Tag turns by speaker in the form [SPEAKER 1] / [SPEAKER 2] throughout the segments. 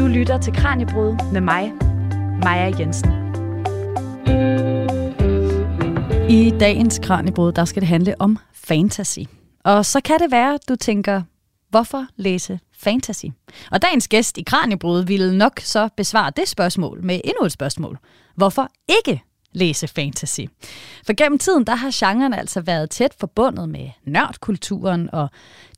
[SPEAKER 1] Du lytter til Kranjebrud med mig, Maja Jensen. I dagens Kranjebrud, der skal det handle om fantasy. Og så kan det være, at du tænker, hvorfor læse fantasy? Og dagens gæst i Kranjebrud ville nok så besvare det spørgsmål med endnu et spørgsmål. Hvorfor ikke læse fantasy. For gennem tiden, der har genren altså været tæt forbundet med nørdkulturen og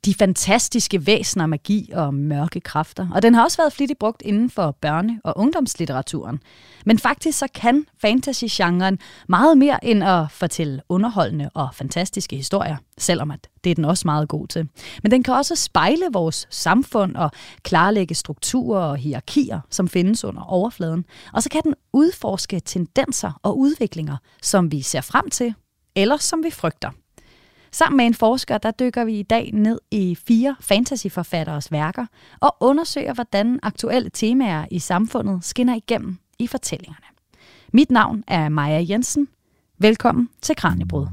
[SPEAKER 1] de fantastiske væsener, magi og mørke kræfter. Og den har også været flittigt brugt inden for børne- og ungdomslitteraturen. Men faktisk så kan fantasy-genren meget mere end at fortælle underholdende og fantastiske historier, selvom at det er den også meget god til. Men den kan også spejle vores samfund og klarlægge strukturer og hierarkier, som findes under overfladen. Og så kan den udforske tendenser og udviklinger, som vi ser frem til, eller som vi frygter. Sammen med en forsker, der dykker vi i dag ned i fire fantasyforfatteres værker og undersøger, hvordan aktuelle temaer i samfundet skinner igennem i fortællingerne. Mit navn er Maja Jensen. Velkommen til Kranjebrud.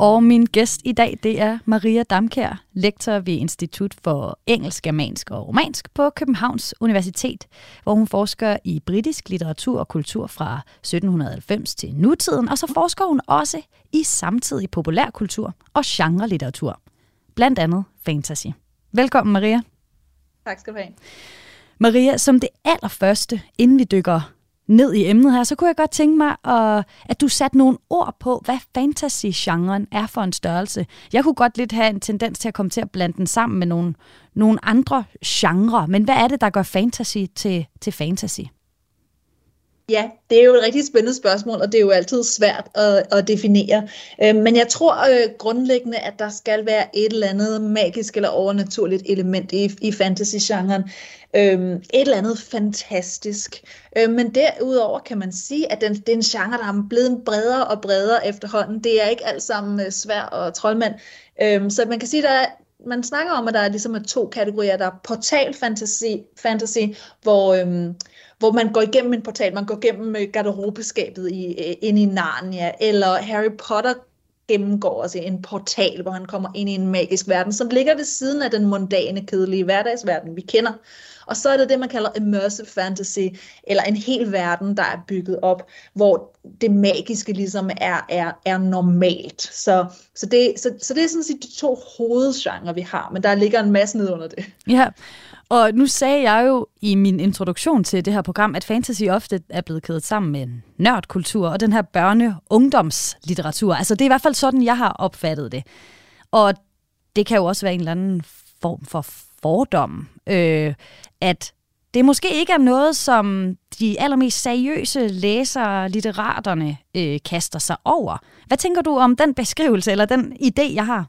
[SPEAKER 1] Og min gæst i dag, det er Maria Damkær, lektor ved Institut for Engelsk, Germansk og Romansk på Københavns Universitet, hvor hun forsker i britisk litteratur og kultur fra 1790 til nutiden, og så forsker hun også i samtidig populærkultur og genre-litteratur, blandt andet fantasy. Velkommen, Maria.
[SPEAKER 2] Tak skal du have.
[SPEAKER 1] Maria, som det allerførste, inden vi dykker ned i emnet her, så kunne jeg godt tænke mig, at, at du satte nogle ord på, hvad fantasy-genren er for en størrelse. Jeg kunne godt lidt have en tendens til at komme til at blande den sammen med nogle, nogle andre genrer, men hvad er det, der gør fantasy til, til fantasy?
[SPEAKER 2] Ja, det er jo et rigtig spændende spørgsmål, og det er jo altid svært at, at definere. Øh, men jeg tror øh, grundlæggende, at der skal være et eller andet magisk eller overnaturligt element i, i fantasy-genren. Øh, et eller andet fantastisk. Øh, men derudover kan man sige, at den, det er en genre, der er blevet bredere og bredere efterhånden. Det er ikke alt sammen øh, svær og troldmand. Øhm, så man kan sige, at man snakker om, at der er ligesom to kategorier. Der er portal fantasy, fantasy hvor... Øhm, hvor man går igennem en portal, man går igennem øh, garderobeskabet i, øh, ind i Narnia, eller Harry Potter gennemgår også en portal, hvor han kommer ind i en magisk verden, som ligger ved siden af den mundane, kedelige hverdagsverden, vi kender. Og så er det det, man kalder immersive fantasy, eller en hel verden, der er bygget op, hvor det magiske ligesom er, er, er normalt. Så, så, det, så, så det er sådan set de to hovedgenre, vi har, men der ligger en masse ned under det.
[SPEAKER 1] Ja, og nu sagde jeg jo i min introduktion til det her program, at fantasy ofte er blevet kædet sammen med nørdkultur og den her børne-ungdomslitteratur. Altså det er i hvert fald sådan, jeg har opfattet det. Og det kan jo også være en eller anden form for fordom, øh, at det måske ikke er noget, som de allermest seriøse læsere, litteraterne, øh, kaster sig over. Hvad tænker du om den beskrivelse, eller den idé, jeg har?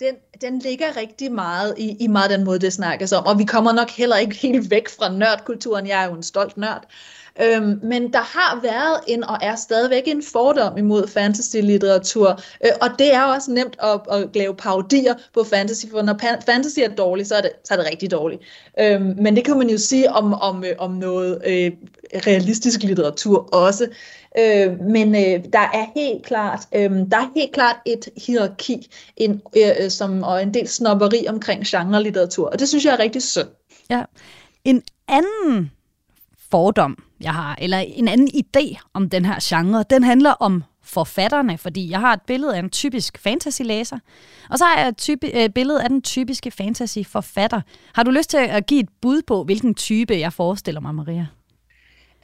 [SPEAKER 2] Den, den ligger rigtig meget i, i meget den måde, det snakkes om. Og vi kommer nok heller ikke helt væk fra nørdkulturen. Jeg er jo en stolt nørd. Øhm, men der har været en, og er stadigvæk en fordom imod fantasy-litteratur. Øh, og det er også nemt at, at lave parodier på fantasy, for når fantasy er dårligt, så er det, så er det rigtig dårligt. Øhm, men det kan man jo sige om, om, øh, om noget øh, realistisk litteratur også. Øh, men øh, der er helt klart, øh, der er helt klart et hierarki en, øh, øh som, og en del snopperi omkring genre-litteratur, og det synes jeg er rigtig synd.
[SPEAKER 1] Ja. En anden fordom, jeg har, eller en anden idé om den her genre, den handler om forfatterne, fordi jeg har et billede af en typisk fantasy-læser, og så har jeg et type, øh, billede af den typiske fantasy-forfatter. Har du lyst til at give et bud på, hvilken type jeg forestiller mig, Maria?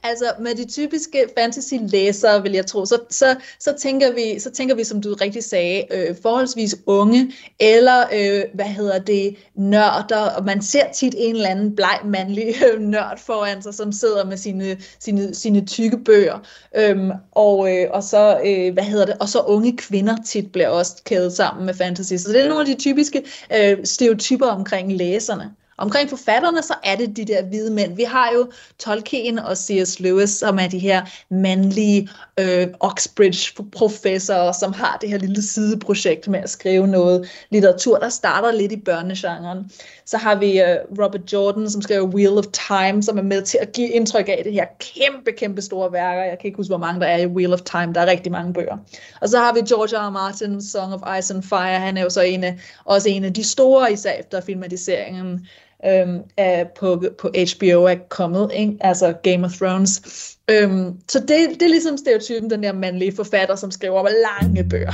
[SPEAKER 2] Altså med de typiske fantasy-læsere, vil jeg tro, så, så, så, tænker, vi, så tænker vi, som du rigtig sagde, øh, forholdsvis unge, eller øh, hvad hedder det, nørder, og man ser tit en eller anden bleg mandlig øh, nørd foran sig, som sidder med sine, sine, sine tykke bøger, øhm, og, øh, og, så, øh, hvad hedder det, og så unge kvinder tit bliver også kædet sammen med fantasy. Så det er nogle af de typiske øh, stereotyper omkring læserne. Omkring forfatterne, så er det de der hvide mænd. Vi har jo Tolkien og C.S. Lewis, som er de her mandlige øh, Oxbridge-professorer, som har det her lille sideprojekt med at skrive noget litteratur, der starter lidt i børnegenren. Så har vi øh, Robert Jordan, som skriver Wheel of Time, som er med til at give indtryk af det her kæmpe, kæmpe store værker. Jeg kan ikke huske, hvor mange der er i Wheel of Time. Der er rigtig mange bøger. Og så har vi George R. R. Martin, Song of Ice and Fire. Han er jo så en af, også en af de store, især efter filmatiseringen øhm, er på, på HBO er kommet, ikke? altså Game of Thrones. Øhm, så det, det er ligesom stereotypen, den der mandlige forfatter, som skriver lange bøger.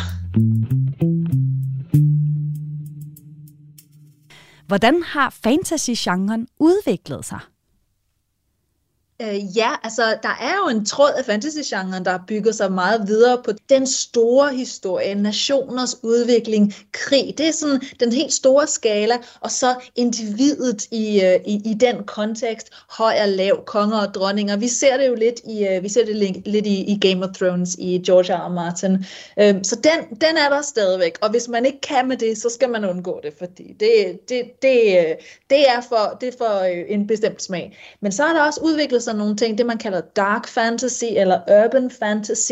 [SPEAKER 1] Hvordan har fantasy-genren udviklet sig?
[SPEAKER 2] Øh, ja, altså der er jo en tråd af fantasygenren, der bygger sig meget videre på den store historie, nationers udvikling, krig. Det er sådan den helt store skala, og så individet i, øh, i, i den kontekst, høj og lav, konger og dronninger. Vi ser det jo lidt i, øh, vi ser det lidt i, i Game of Thrones, i George R. R. Martin. Øh, så den, den er der stadigvæk, og hvis man ikke kan med det, så skal man undgå det, fordi det, det, det, øh, det, er, for, det er for øh, en bestemt smag. Men så er der også udviklet sådan nogle ting, det man kalder dark fantasy eller urban fantasy.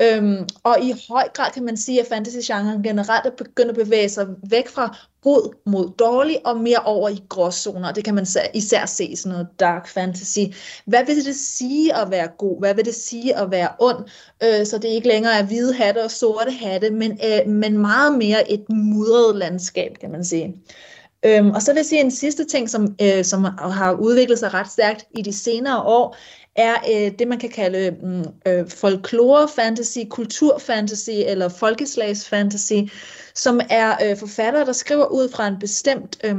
[SPEAKER 2] Øhm, og i høj grad kan man sige, at fantasy-genren generelt er begyndt at bevæge sig væk fra god mod dårlig og mere over i gråzoner. Det kan man især se i sådan noget dark fantasy. Hvad vil det sige at være god? Hvad vil det sige at være ond? Øh, så det ikke længere er hvide hatte og sorte hatte, men, øh, men meget mere et mudret landskab, kan man sige. Øhm, og så vil jeg sige en sidste ting, som, øh, som har udviklet sig ret stærkt i de senere år, er øh, det, man kan kalde mm, øh, folklore-fantasy, kultur-fantasy eller folkeslagsfantasy, som er øh, forfattere, der skriver ud fra en bestemt øh,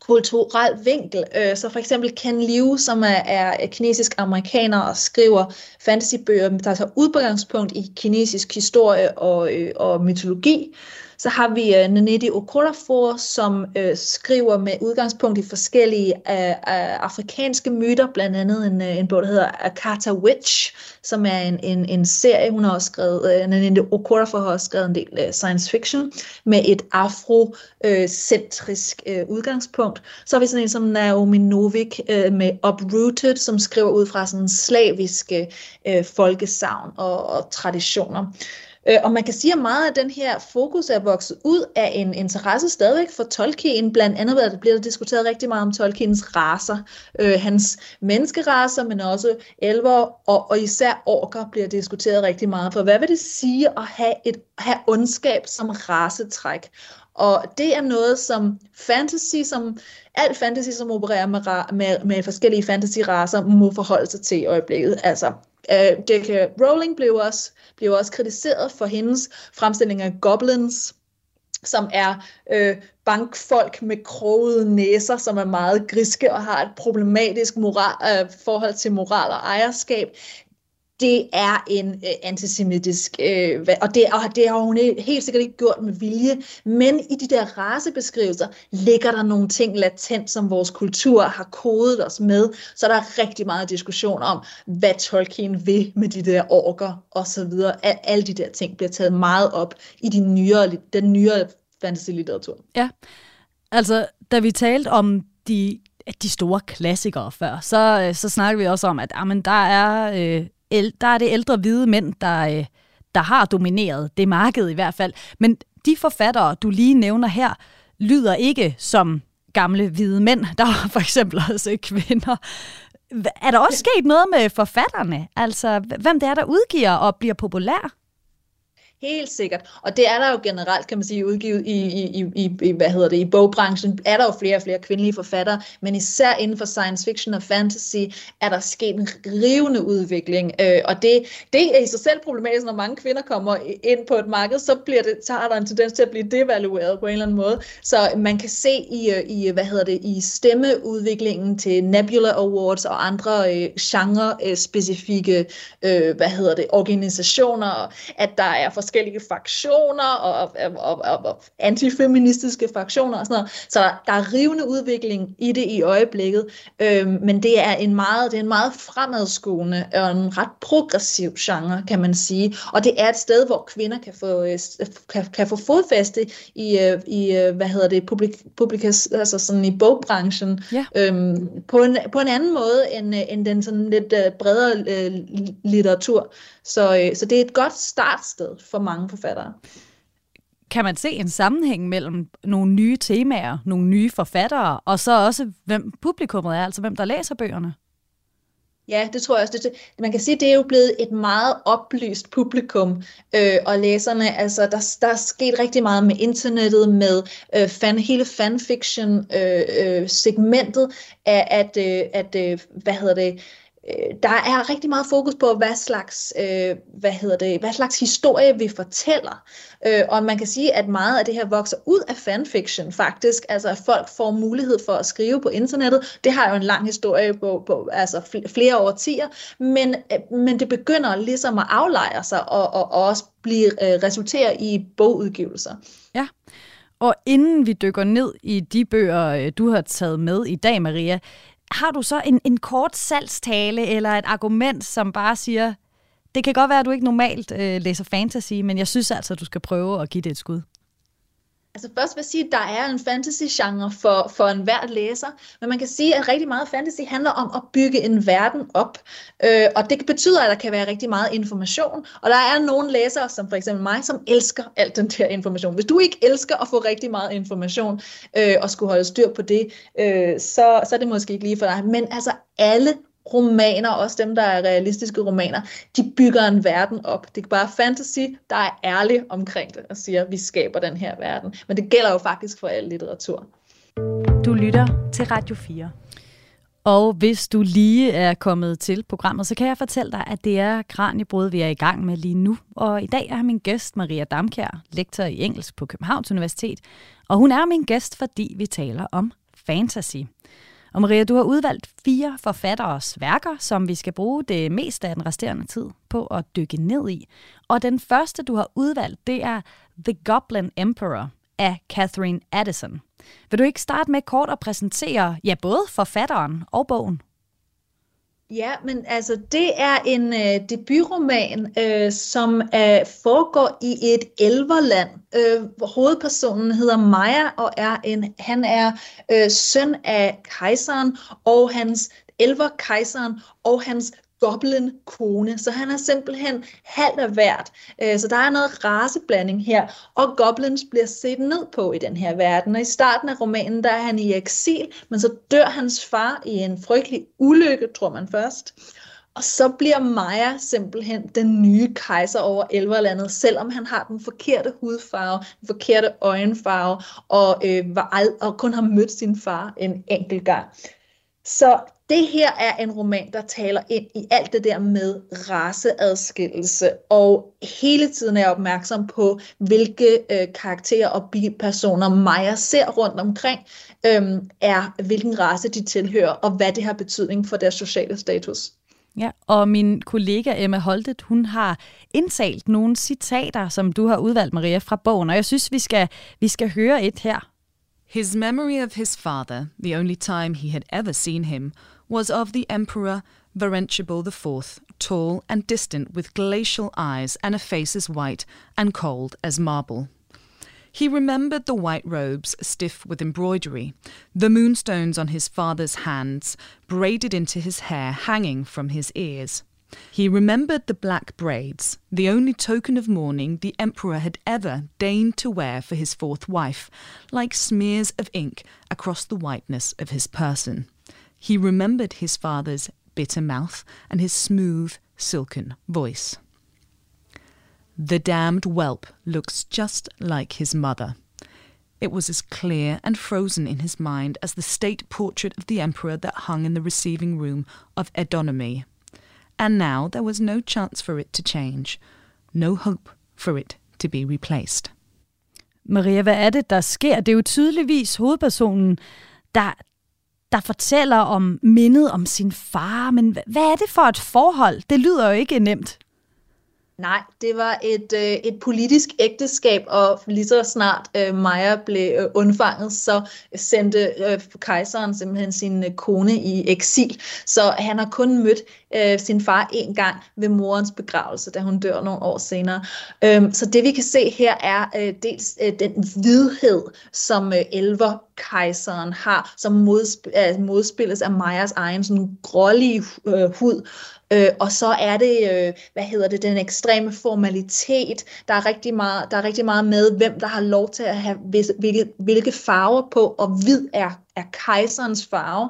[SPEAKER 2] kulturel vinkel. Øh, så for eksempel Ken Liu, som er, er kinesisk-amerikaner og skriver fantasybøger, der tager udgangspunkt i kinesisk historie og, øh, og mytologi. Så har vi øh, uh, Nnedi Okorafor, som uh, skriver med udgangspunkt i forskellige uh, uh, afrikanske myter, blandt andet en, uh, en bog, der hedder Akata Witch, som er en, en, en serie, hun har også skrevet, uh, Nnedi Okorafor har også skrevet en del uh, science fiction, med et afrocentrisk uh, uh, udgangspunkt. Så har vi sådan en som Naomi Novik uh, med Uprooted, som skriver ud fra sådan slaviske uh, folkesavn og, og traditioner. Øh, og man kan sige, at meget af den her fokus er vokset ud af en interesse stadigvæk for Tolkien. Blandt andet der bliver der diskuteret rigtig meget om Tolkiens raser. Øh, hans menneskeraser, men også elver og, og især orker bliver diskuteret rigtig meget. For hvad vil det sige at have, et, have ondskab som rasetræk? Og det er noget, som fantasy, som alt fantasy, som opererer med, med, med forskellige fantasy-raser, må forholde sig til i øjeblikket. Altså, Øh, uh, J.K. Rowling blev også, blev også kritiseret for hendes fremstilling af goblins, som er øh, bankfolk med krogede næser, som er meget griske og har et problematisk moral, øh, forhold til moral og ejerskab det er en øh, antisemitisk, øh, og, det, og det har hun helt sikkert ikke gjort med vilje, men i de der racebeskrivelser ligger der nogle ting latent, som vores kultur har kodet os med, så der er rigtig meget diskussion om, hvad Tolkien vil med de der orker og så videre. Al, alle de der ting bliver taget meget op i de nyere, den nyere fantasy-litteratur.
[SPEAKER 1] Ja, altså da vi talte om de de store klassikere før, så, øh, så snakker vi også om, at jamen, der er øh, der er det ældre hvide mænd, der, øh, der har domineret det marked i hvert fald. Men de forfattere, du lige nævner her, lyder ikke som gamle hvide mænd. Der er for eksempel også kvinder. Er der også sket noget med forfatterne? Altså, hvem det er, der udgiver og bliver populær?
[SPEAKER 2] Helt sikkert. Og det er der jo generelt, kan man sige, udgivet i, i, i, i hvad hedder det, i bogbranchen, er der jo flere og flere kvindelige forfattere, men især inden for science fiction og fantasy er der sket en rivende udvikling. Øh, og det, det er i sig selv problematisk, når mange kvinder kommer ind på et marked, så, bliver det, så har der en tendens til at blive devalueret på en eller anden måde. Så man kan se i, øh, i hvad hedder det, i stemmeudviklingen til Nebula Awards og andre øh, genre-specifikke øh, øh, hvad hedder det, organisationer, at der er forskellige forskellige faktioner og, og, og, og antifeministiske faktioner og sådan noget. Så der, der er rivende udvikling i det i øjeblikket, øhm, men det er en meget, det er en meget fremadskuende og en ret progressiv genre, kan man sige. Og det er et sted, hvor kvinder kan få, øh, kan, kan få fodfæste i, øh, i øh, hvad hedder det, publik, publikas, altså sådan i bogbranchen, ja. øhm, på, en, på en anden måde end, end den sådan lidt bredere litteratur. Så, så det er et godt startsted for mange forfattere.
[SPEAKER 1] Kan man se en sammenhæng mellem nogle nye temaer, nogle nye forfattere, og så også hvem publikummet er, altså hvem der læser bøgerne?
[SPEAKER 2] Ja, det tror jeg også. Det, man kan sige, det er jo blevet et meget oplyst publikum, øh, og læserne, altså der, der er sket rigtig meget med internettet, med øh, fan, hele fanfiction-segmentet, øh, øh, af at, øh, at øh, hvad hedder det, Øh, der er rigtig meget fokus på, hvad slags, øh, hvad hedder det, hvad slags historie vi fortæller. Øh, og man kan sige, at meget af det her vokser ud af fanfiction faktisk. Altså at folk får mulighed for at skrive på internettet. Det har jo en lang historie på, på altså flere årtier. Men, øh, men det begynder ligesom at aflejre sig og, og, og også blive, øh, resultere i bogudgivelser.
[SPEAKER 1] Ja. Og inden vi dykker ned i de bøger, øh, du har taget med i dag, Maria, har du så en, en kort salgstale eller et argument, som bare siger, det kan godt være, at du ikke normalt øh, læser fantasy, men jeg synes altså, at du skal prøve at give det et skud.
[SPEAKER 2] Altså først vil jeg sige, at der er en fantasy-genre for, for enhver læser, men man kan sige, at rigtig meget fantasy handler om at bygge en verden op, øh, og det betyder, at der kan være rigtig meget information, og der er nogle læsere, som for eksempel mig, som elsker alt den der information. Hvis du ikke elsker at få rigtig meget information, øh, og skulle holde styr på det, øh, så, så er det måske ikke lige for dig, men altså alle romaner, også dem, der er realistiske romaner, de bygger en verden op. Det er bare fantasy, der er ærlig omkring det og siger, at vi skaber den her verden. Men det gælder jo faktisk for al litteratur.
[SPEAKER 1] Du lytter til Radio 4. Og hvis du lige er kommet til programmet, så kan jeg fortælle dig, at det er Kranjebrud, vi er i gang med lige nu. Og i dag er min gæst Maria Damkjær, lektor i engelsk på Københavns Universitet. Og hun er min gæst, fordi vi taler om fantasy. Og Maria, du har udvalgt fire forfatteres værker, som vi skal bruge det meste af den resterende tid på at dykke ned i. Og den første, du har udvalgt, det er The Goblin Emperor af Catherine Addison. Vil du ikke starte med kort at præsentere ja, både forfatteren og bogen?
[SPEAKER 2] Ja, men altså det er en øh, debutroman, øh, som øh, foregår i et elverland. Øh, hovedpersonen hedder Maja og er en han er øh, søn af kejseren og hans elverkejseren og hans goblin-kone, så han er simpelthen halvt af hvert. Øh, så der er noget raseblanding her, og goblins bliver set ned på i den her verden. Og i starten af romanen, der er han i eksil, men så dør hans far i en frygtelig ulykke, tror man først. Og så bliver Maja simpelthen den nye kejser over Elverlandet, selvom han har den forkerte hudfarve, den forkerte øjenfarve, og, øh, var ald- og kun har mødt sin far en enkelt gang. Så det her er en roman, der taler ind i alt det der med raceadskillelse, og hele tiden er opmærksom på, hvilke øh, karakterer og personer Maja ser rundt omkring, øhm, er hvilken race de tilhører, og hvad det har betydning for deres sociale status.
[SPEAKER 1] Ja, og min kollega Emma Holtet, hun har indsalt nogle citater, som du har udvalgt, Maria, fra bogen, og jeg synes, vi skal, vi skal høre et her.
[SPEAKER 3] His memory of his father, the only time he had ever seen him, was of the Emperor Varenchible IV, tall and distant with glacial eyes and a face as white and cold as marble. He remembered the white robes stiff with embroidery, the moonstones on his father's hands braided into his hair hanging from his ears. He remembered the black braids, the only token of mourning the emperor had ever deigned to wear for his fourth wife, like smears of ink across the whiteness of his person. He remembered his father's bitter mouth and his smooth, silken voice. The damned whelp looks just like his mother. It was as clear and frozen in his mind as the state portrait of the emperor that hung in the receiving room of Edonomy. And now there was no chance for it to change, no hope for it to be replaced.
[SPEAKER 1] Maria, hvad er det, der sker? Det er jo tydeligvis hovedpersonen, der, der fortæller om mindet om sin far, men hvad er det for et forhold? Det lyder jo ikke nemt.
[SPEAKER 2] Nej, det var et, øh, et politisk ægteskab, og lige så snart øh, Maja blev øh, undfanget, så sendte øh, kejseren simpelthen sin øh, kone i eksil. Så han har kun mødt øh, sin far en gang ved morens begravelse, da hun dør nogle år senere. Øh, så det vi kan se her er øh, dels øh, den vidhed, som øh, elver kejseren har, som modsp- øh, modspilles af Majas egen sådan grålige øh, hud, Øh, og så er det, øh, hvad hedder det, den ekstreme formalitet. Der er, rigtig meget, der er rigtig meget med, hvem der har lov til at have hvilke, hvilke farver på, og hvid er er kejserens farve.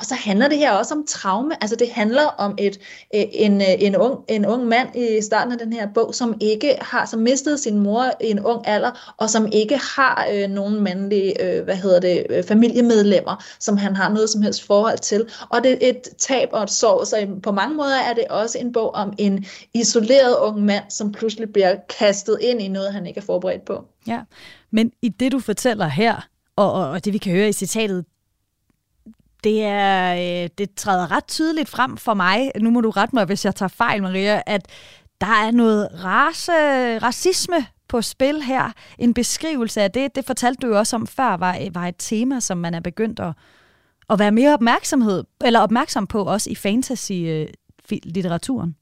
[SPEAKER 2] Og så handler det her også om traume. Altså det handler om et, øh, en, øh, en, ung, en ung mand i starten af den her bog, som ikke har, som mistede sin mor i en ung alder, og som ikke har øh, nogen mandlige, øh, hvad hedder det, øh, familiemedlemmer, som han har noget som helst forhold til. Og det er et tab og et sorg, så på mange måder er det også en bog om en isoleret ung mand, som pludselig bliver kastet ind i noget, han ikke er forberedt på.
[SPEAKER 1] Ja, men i det du fortæller her, og, og, og det vi kan høre i citatet, det, er, øh, det træder ret tydeligt frem for mig, nu må du rette mig, hvis jeg tager fejl, Maria, at der er noget race, racisme på spil her. En beskrivelse af det, det fortalte du jo også om før, var, var et tema, som man er begyndt at, at være mere opmærksomhed, eller opmærksom på, også i fantasy-litteraturen.
[SPEAKER 2] Øh,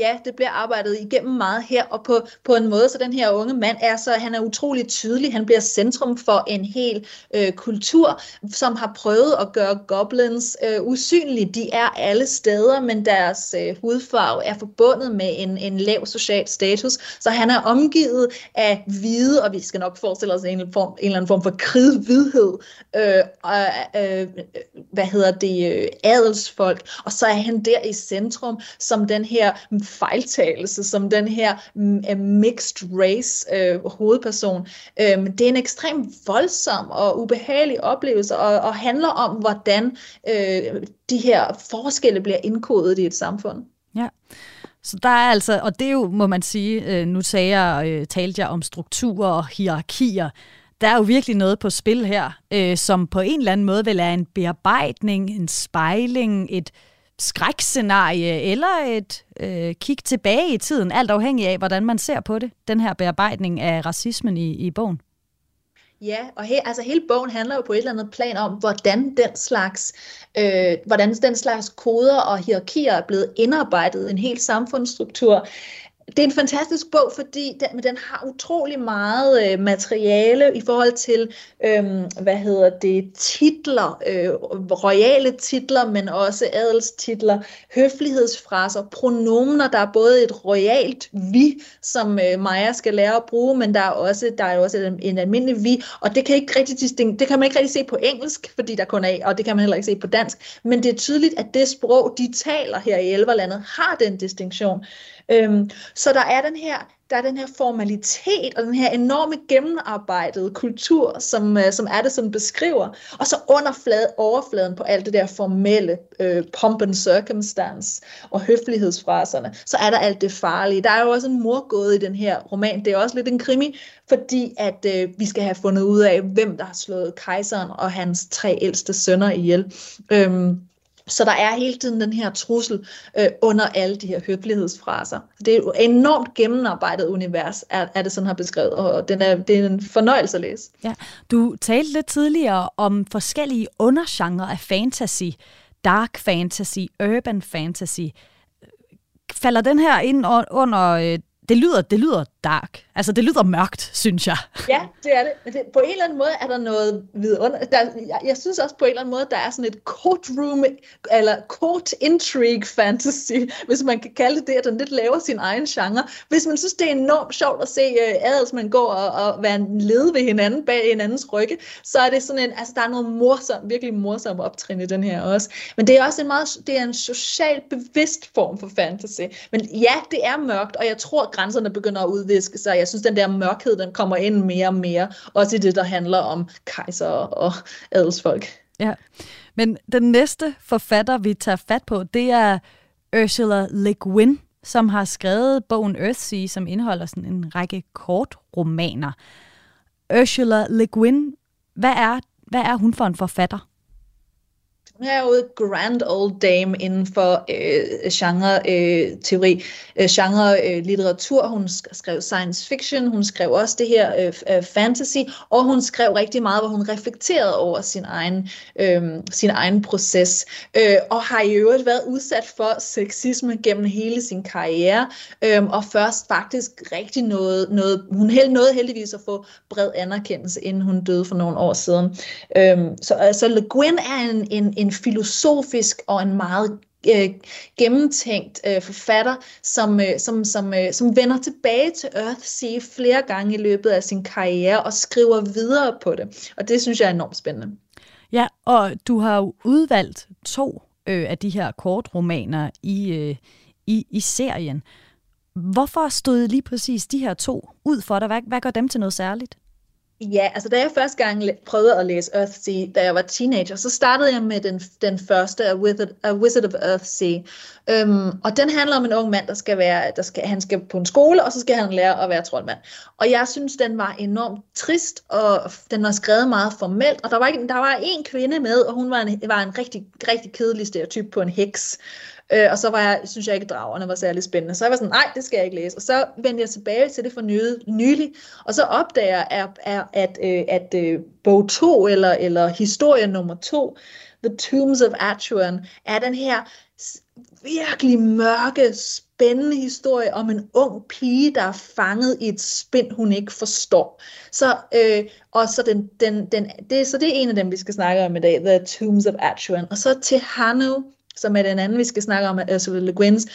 [SPEAKER 2] Ja, det bliver arbejdet igennem meget her, og på, på en måde, så den her unge mand er så, han er utrolig tydelig. Han bliver centrum for en hel øh, kultur, som har prøvet at gøre goblins øh, usynlige. De er alle steder, men deres øh, hudfarve er forbundet med en, en lav social status. Så han er omgivet af hvide, og vi skal nok forestille os en, form, en eller anden form for kridhvidhed. Øh, og, øh, øh, hvad hedder det? Øh, adelsfolk. Og så er han der i centrum, som den her fejltagelse som den her mm, øh, mixed race øh, hovedperson. Um, det er en ekstrem voldsom og ubehagelig oplevelse, og, og handler om, hvordan øh, de her forskelle bliver indkodet i et samfund.
[SPEAKER 1] Ja. Så der er altså, og det er jo, må man sige, øh, nu sagde jeg, øh, talte jeg om strukturer og hierarkier, der er jo virkelig noget på spil her, øh, som på en eller anden måde vil er en bearbejdning, en spejling, et skrækscenarie eller et øh, kig tilbage i tiden, alt afhængig af, hvordan man ser på det, den her bearbejdning af racismen i, i bogen?
[SPEAKER 2] Ja, og he, altså hele bogen handler jo på et eller andet plan om, hvordan den slags, øh, hvordan den slags koder og hierarkier er blevet indarbejdet i en hel samfundsstruktur det er en fantastisk bog, fordi den, den har utrolig meget øh, materiale i forhold til, øh, hvad hedder det, titler, øh, royale titler, men også adelstitler, høflighedsfraser, pronomener, der er både et royalt vi, som øh, Maja skal lære at bruge, men der er også, der er også en, en almindelig vi, og det kan, ikke rigtig det kan man ikke rigtig se på engelsk, fordi der kun er, og det kan man heller ikke se på dansk, men det er tydeligt, at det sprog, de taler her i Elverlandet, har den distinktion. Øhm, så der er den her der er den her formalitet og den her enorme gennemarbejdede kultur, som, øh, som er det, som beskriver. Og så under flad, overfladen på alt det der formelle øh, pomp and circumstance og høflighedsfraserne, så er der alt det farlige. Der er jo også en morgåde i den her roman. Det er også lidt en krimi, fordi at øh, vi skal have fundet ud af, hvem der har slået kejseren og hans tre ældste sønner ihjel. Øhm, så der er hele tiden den her trussel øh, under alle de her høflighedsfraser. Det er et enormt gennemarbejdet univers, er, er det sådan har beskrevet, og den er, det er en fornøjelse at læse.
[SPEAKER 1] Ja. Du talte lidt tidligere om forskellige undergenre af fantasy. Dark fantasy, urban fantasy. Falder den her ind under øh, det lyder, det lyder dark. Altså, det lyder mørkt, synes jeg.
[SPEAKER 2] Ja, det er det. Men det, på en eller anden måde er der noget vidunder. Der, jeg, jeg synes også på en eller anden måde, der er sådan et courtroom, eller court intrigue fantasy, hvis man kan kalde det det, at den lidt laver sin egen genre. Hvis man synes, det er enormt sjovt at se uh, adelsmænd gå og, og være en led ved hinanden bag hinandens rygge, så er det sådan en, altså der er noget morsom, virkelig morsom optrin i den her også. Men det er også en meget, det er en socialt bevidst form for fantasy. Men ja, det er mørkt, og jeg tror, grænserne begynder at udviske sig. Jeg synes, den der mørkhed, den kommer ind mere og mere, også i det, der handler om kejser og adelsfolk.
[SPEAKER 1] Ja, men den næste forfatter, vi tager fat på, det er Ursula Le Guin, som har skrevet bogen Earthsea, som indeholder sådan en række kortromaner. Ursula Le Guin, hvad er, hvad er hun for en forfatter?
[SPEAKER 2] Hun er jo grand old dame inden for øh, genre-teori, øh, genre-litteratur. Øh, øh hun skrev science fiction, hun skrev også det her øh, øh, fantasy, og hun skrev rigtig meget, hvor hun reflekterede over sin egen, øh, sin egen proces, øh, og har i øvrigt været udsat for sexisme gennem hele sin karriere, øh, og først faktisk rigtig noget, noget hun held, nåede heldigvis at få bred anerkendelse, inden hun døde for nogle år siden. Øh, så altså, Le Guin er en, en, en filosofisk og en meget øh, gennemtænkt øh, forfatter, som, øh, som, som, øh, som vender tilbage til Earthsea flere gange i løbet af sin karriere og skriver videre på det. Og det synes jeg er enormt spændende.
[SPEAKER 1] Ja, og du har jo udvalgt to øh, af de her kortromaner i, øh, i, i serien. Hvorfor stod lige præcis de her to ud for dig? Hvad, hvad gør dem til noget særligt?
[SPEAKER 2] Ja, altså da jeg første gang prøvede at læse Earthsea, da jeg var teenager, så startede jeg med den, den første, A Wizard, A Wizard of Earthsea. Um, øhm, og den handler om en ung mand, der skal være, der skal, han skal på en skole, og så skal han lære at være troldmand. Og jeg synes, den var enormt trist, og den var skrevet meget formelt, og der var, ikke, der var en kvinde med, og hun var en, var en rigtig, rigtig kedelig stereotyp på en heks. Øh, og så var jeg, synes jeg ikke, dragerne var særlig spændende. Så jeg var sådan, nej, det skal jeg ikke læse. Og så vendte jeg tilbage til det for nylig, og så opdager jeg, at, at, at, øh, at, at bog 2, eller, eller historie nummer 2, The Tombs of Atuan, er den her virkelig mørke, spændende historie om en ung pige, der er fanget i et spind, hun ikke forstår. Så, øh, og så, den, den, den, det, så det er en af dem, vi skal snakke om i dag, The Tombs of Atuan. Og så til Hanu, som er den anden, vi skal snakke om, Ursula Le Guin's.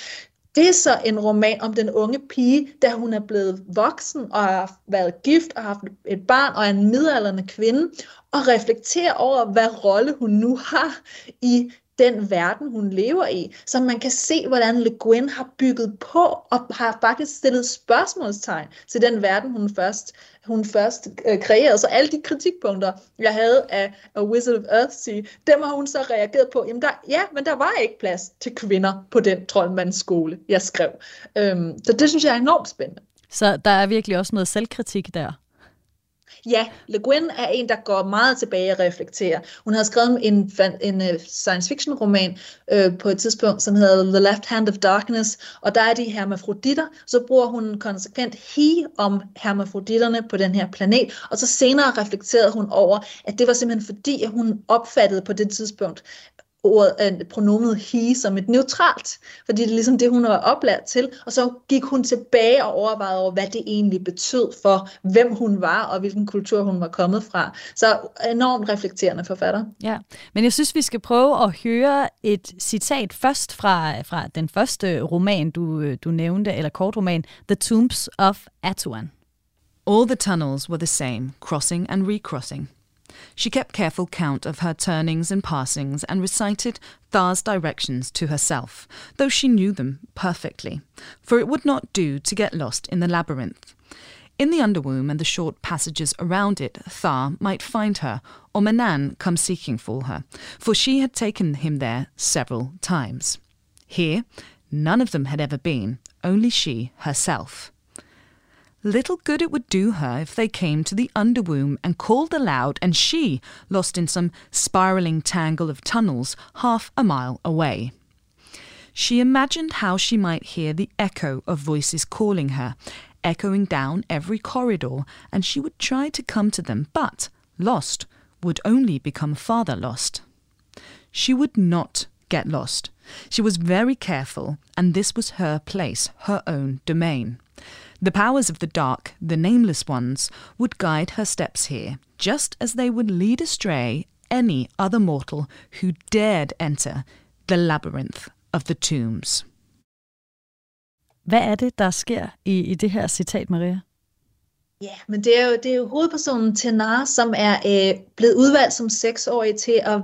[SPEAKER 2] Det er så en roman om den unge pige, da hun er blevet voksen og har været gift og har haft et barn og er en midalderne kvinde, og reflekterer over, hvad rolle hun nu har i den verden, hun lever i. Så man kan se, hvordan Le Guin har bygget på og har faktisk stillet spørgsmålstegn til den verden, hun først, hun først øh, kreerede. Så alle de kritikpunkter, jeg havde af A Wizard of Earthsea, dem har hun så reageret på. Jamen der, ja, men der var ikke plads til kvinder på den troldmandsskole, jeg skrev. Øhm, så det synes jeg er enormt spændende.
[SPEAKER 1] Så der er virkelig også noget selvkritik der?
[SPEAKER 2] Ja, Le Guin er en, der går meget tilbage og reflekterer. Hun havde skrevet en, en øh, science fiction roman øh, på et tidspunkt, som hedder The Left Hand of Darkness, og der er de hermafroditter, så bruger hun konsekvent he om hermafroditterne på den her planet, og så senere reflekterede hun over, at det var simpelthen fordi, at hun opfattede på det tidspunkt, ordet, uh, pronomet he som et neutralt, fordi det er ligesom det, hun var oplært til, og så gik hun tilbage og overvejede over, hvad det egentlig betød for, hvem hun var, og hvilken kultur hun var kommet fra. Så enormt reflekterende forfatter.
[SPEAKER 1] Ja, men jeg synes, vi skal prøve at høre et citat først fra, fra den første roman, du, du nævnte, eller kortroman, The Tombs of Atuan.
[SPEAKER 3] All the tunnels were the same, crossing and recrossing. She kept careful count of her turnings and passings and recited Thar's directions to herself, though she knew them perfectly, for it would not do to get lost in the labyrinth. In the underwomb and the short passages around it, Thar might find her, or Manan come seeking for her, for she had taken him there several times. Here, none of them had ever been, only she herself. Little good it would do her if they came to the underwomb and called aloud, and she lost in some spiraling tangle of tunnels half a mile away. She imagined how she might hear the echo of voices calling her, echoing down every corridor, and she would try to come to them, but, lost, would only become farther lost. She would not get lost. She was very careful, and this was her place, her own domain. The powers of the dark, the nameless ones, would guide her steps here, just as they would lead astray any other mortal who dared enter the labyrinth of the tombs.
[SPEAKER 1] Hvad er det, der sker i, i det her citat, Maria?
[SPEAKER 2] Ja, men det er jo, det er jo hovedpersonen Tenar, som er øh, blevet udvalgt som seksårig til at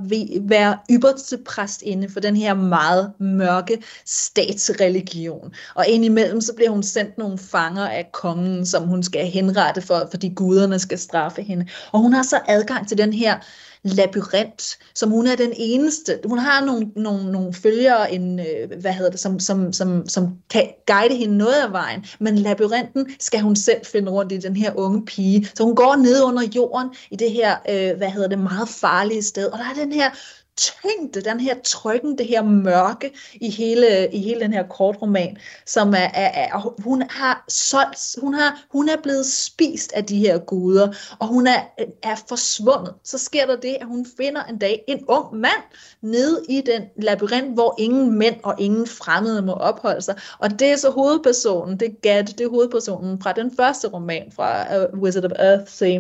[SPEAKER 2] være ypperste præstinde for den her meget mørke statsreligion. Og indimellem så bliver hun sendt nogle fanger af kongen, som hun skal henrette for, fordi guderne skal straffe hende. Og hun har så adgang til den her labyrint, som hun er den eneste. Hun har nogle, nogle, nogle følgere, en, øh, hvad hedder det, som, som, som, som kan guide hende noget af vejen, men labyrinten skal hun selv finde rundt i, den her unge pige. Så hun går ned under jorden i det her, øh, hvad hedder det, meget farlige sted, og der er den her tyngde, den her trykken, det her mørke i hele, i hele den her kortroman, som er, er, er hun har solgt, hun, har, hun er blevet spist af de her guder, og hun er, er forsvundet. Så sker der det, at hun finder en dag en ung mand nede i den labyrint, hvor ingen mænd og ingen fremmede må opholde sig. Og det er så hovedpersonen, det er Gad, det er hovedpersonen fra den første roman fra uh, Wizard of Earthsea